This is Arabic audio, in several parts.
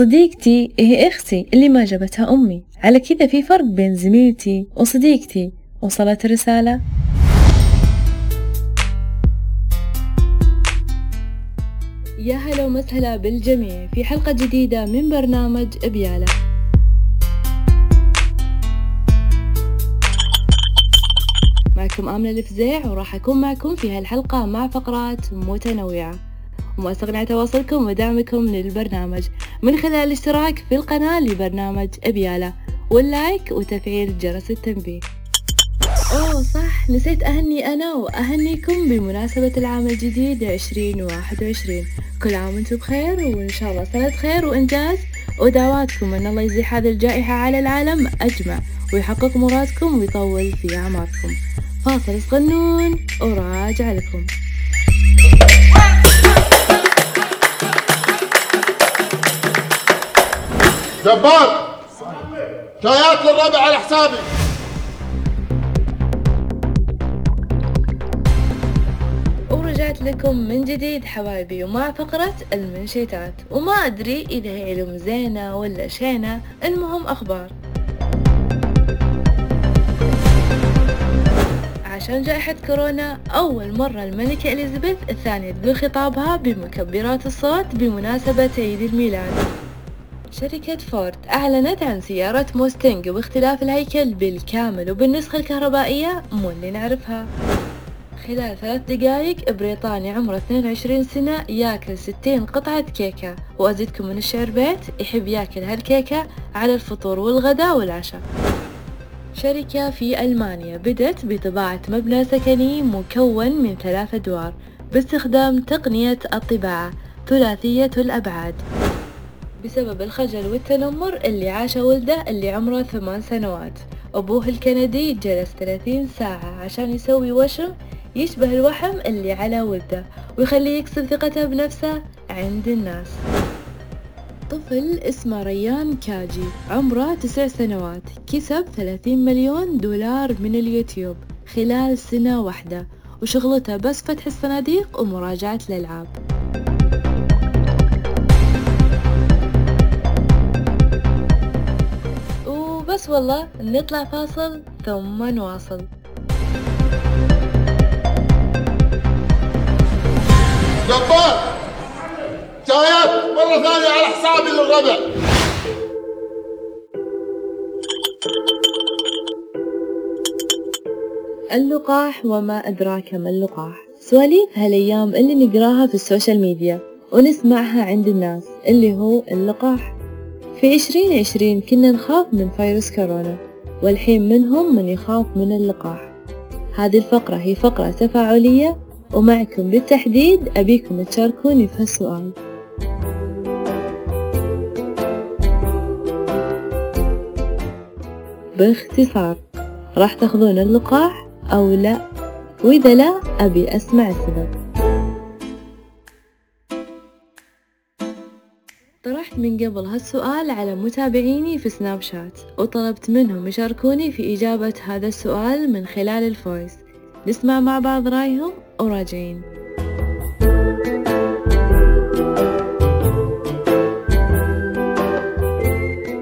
صديقتي هي إختي اللي ما جابتها أمي. على كذا في فرق بين زميلتي وصديقتي. وصلت الرسالة؟ يا هلا ومسهلا بالجميع في حلقة جديدة من برنامج ابيالة معكم آمنة الفزيع وراح أكون معكم في هالحلقة مع فقرات متنوعة. وما استغنى تواصلكم ودعمكم للبرنامج. من خلال الاشتراك في القناة لبرنامج أبيالة واللايك وتفعيل جرس التنبيه. أوه صح نسيت أهني أنا وأهنيكم بمناسبة العام الجديد عشرين واحد وعشرين. كل عام وأنتم بخير وإن شاء الله سنة خير وإنجاز. ودعواتكم أن الله يزيح هذه الجائحة على العالم أجمع ويحقق مرادكم ويطول في أعماركم. فاصل صغنون وراجع لكم. جبار. شايات للربع على حسابي. ورجعت لكم من جديد حبايبي ومع فقرة المنشيتات. وما أدري إذا هي علوم زينة ولا شينة. المهم أخبار. عشان جائحة كورونا أول مرة الملكة إليزابيث الثانية تقول خطابها بمكبرات الصوت بمناسبة عيد الميلاد. شركة فورد أعلنت عن سيارة موستنج باختلاف الهيكل بالكامل وبالنسخة الكهربائية مو اللي نعرفها. خلال ثلاث دقايق بريطاني عمره 22 سنة ياكل 60 قطعة كيكة. وأزيدكم من الشعر بيت يحب ياكل هالكيكة على الفطور والغداء والعشاء. شركة في ألمانيا بدأت بطباعة مبنى سكني مكون من ثلاث أدوار باستخدام تقنية الطباعة ثلاثية الأبعاد. بسبب الخجل والتنمر اللي عاشه ولده اللي عمره ثمان سنوات. أبوه الكندي جلس 30 ساعة عشان يسوي وشم يشبه الوحم اللي على ولده ويخليه يكسب ثقته بنفسه عند الناس. طفل اسمه ريان كاجي عمره تسع سنوات كسب 30 مليون دولار من اليوتيوب خلال سنة واحدة وشغلته بس فتح الصناديق ومراجعة الألعاب. وبس والله نطلع فاصل ثم نواصل. جبار! شايات مرة ثانية على حسابي للربع اللقاح وما أدراك ما اللقاح. سواليف هالأيام اللي نقراها في ال social media ونسمعها عند الناس اللي هو اللقاح. في عشرين عشرين كنا نخاف من فيروس كورونا والحين منهم من يخاف من اللقاح؟ هذه الفقرة هي فقرة تفاعلية ومعكم بالتحديد أبيكم تشاركوني في هالسؤال. باختصار راح تاخذون اللقاح أو لا؟ وإذا لا أبي أسمع السبب. طرحت من قبل هالسؤال على متابعيني في سناب شات وطلبت منهم يشاركوني في إجابة هذا السؤال من خلال الفويس. نسمع مع بعض رأيهم وراجعين.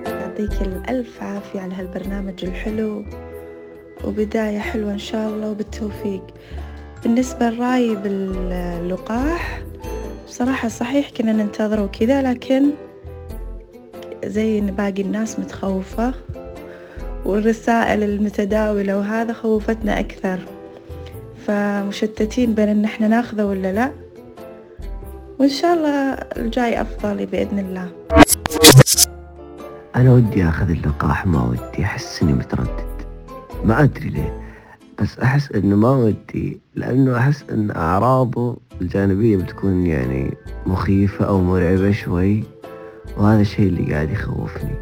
يعطيك الألف عافية على هالبرنامج الحلو. وبداية حلوة إن شاء الله وبالتوفيق. بالنسبة لرأيي باللقاح بصراحة صحيح كنا ننتظره كذا لكن زي إن باقي الناس متخوفة والرسائل المتداولة وهذا خوفتنا أكثر. فمشتتين بين إن إحنا ناخذه ولا لا. وإن شاء الله الجاي أفضل بإذن الله. أنا ودي أخذ اللقاح ما ودي أحس إني متردد. ما أدري ليه. بس أحس إنه ما ودي لأنه أحس إن أعراضه الجانبية بتكون يعني مخيفة أو مرعبة شوي. وهذا الشيء اللي قاعد يخوفني.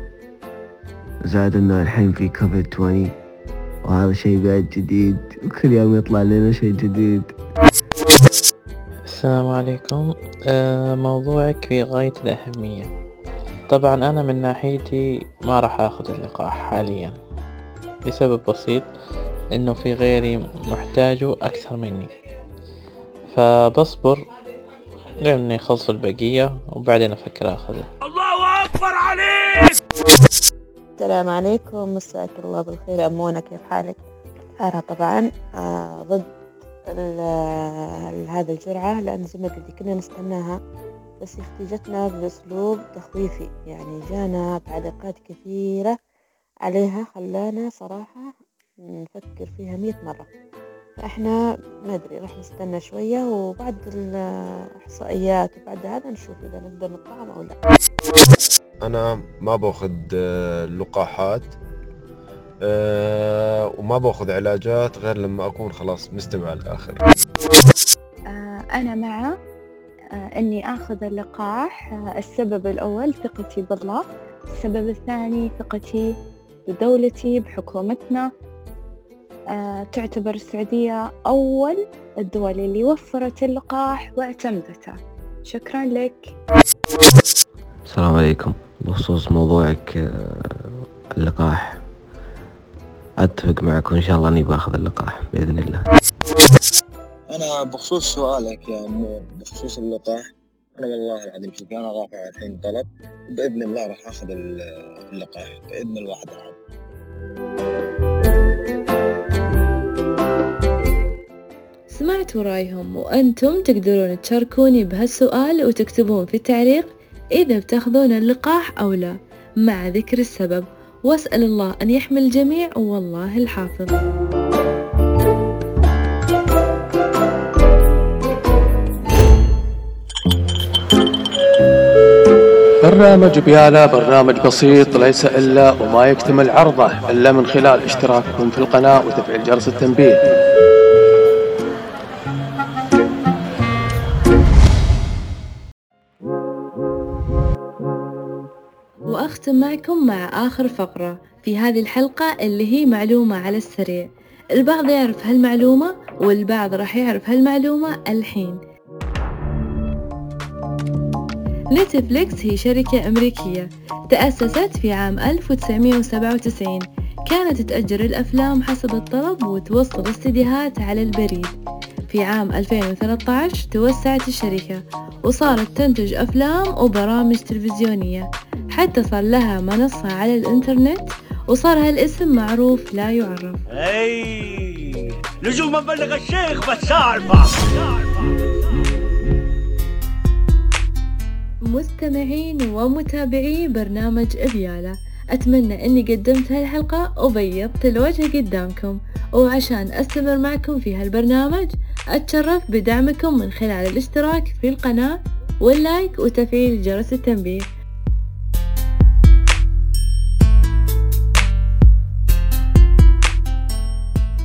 زاد إنه الحين في كوفيد 20 وهذا شيء بعد جديد وكل يوم يطلع لنا شيء جديد. السلام عليكم. آه، موضوعك في غاية الأهمية. طبعا أنا من ناحيتي ما راح أخذ اللقاح حاليا لسبب بسيط إنه في غيري محتاجه أكثر مني. فبصبر لين يخلصوا البقية وبعدين أفكر أخذه. السلام عليكم مساك الله بالخير. أمونة كيف حالك؟ أنا طبعا آه ضد هذا الجرعة لأن زي ما قلت كنا نستناها بس يا أختي جتنا بأسلوب تخويفي يعني جانا تعليقات كثيرة عليها خلانا صراحة نفكر فيها مية مرة. فإحنا ما أدري راح نستنى شوية وبعد الإحصائيات وبعد هذا نشوف إذا نقدر نطعم أو لا. أنا ما بأخذ آه، لقاحات آه، وما بأخذ علاجات غير لما أكون خلاص مستمع الآخر آه، أنا مع إني آخذ اللقاح السبب الأول ثقتي بالله السبب الثاني ثقتي بدولتي بحكومتنا. تعتبر السعودية أول الدول اللي وفرت اللقاح واعتمدته. شكرا لك. السلام عليكم. بخصوص موضوعك آه، اللقاح. أتفق معك وإن شاء الله إني بأخذ اللقاح بإذن الله. أنا بخصوص سؤالك يا مو بخصوص اللقاح أنا والله العظيم شوف أنا رافع الحين طلب بإذن الله راح أخذ ال- اللقاح بإذن الواحد احد سمعتوا رأيهم وأنتم تقدرون تشاركوني بهالسؤال وتكتبون في التعليق إذا بتاخذون اللقاح أو لا. مع ذكر السبب. وأسأل الله أن يحمي الجميع. والله الحافظ. برنامج بيالا برنامج بسيط ليس إلا وما يكتمل عرضه إلا من خلال اشتراككم في القناة وتفعيل جرس التنبيه. وأختم معكم مع آخر فقرة في هذه الحلقة اللي هي معلومة على السريع. البعض يعرف هالمعلومة والبعض راح يعرف هالمعلومة الحين. نتفليكس هي شركة أمريكية تأسست في عام 1997 كانت تأجر الأفلام حسب الطلب وتوصل استديوهات على البريد. في عام 2013 توسعت الشركة وصارت تنتج أفلام وبرامج تلفزيونية. حتى صار لها منصة على الإنترنت وصار هالاسم معروف لا يعرف. أي لزوم ابلغ الشيخ بس اعرفه مستمعين ومتابعي برنامج إبيالا أتمنى أني قدمت هالحلقة وبيضت الوجه قدامكم. وعشان أستمر معكم في هالبرنامج أتشرف بدعمكم من خلال الاشتراك في القناة واللايك وتفعيل جرس التنبيه.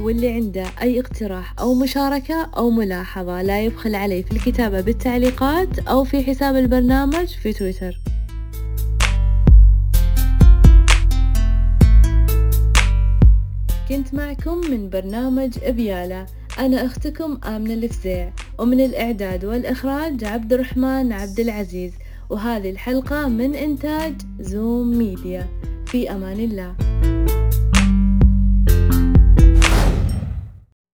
واللي عنده أي اقتراح أو مشاركة أو ملاحظة لا يبخل علي في الكتابة بالتعليقات أو في حساب البرنامج في تويتر. كنت معكم من برنامج إبيالا أنا أختكم آمنة الفزيع ومن الإعداد والإخراج عبد الرحمن عبد العزيز. وهذه الحلقة من إنتاج زوم ميديا. في أمان الله.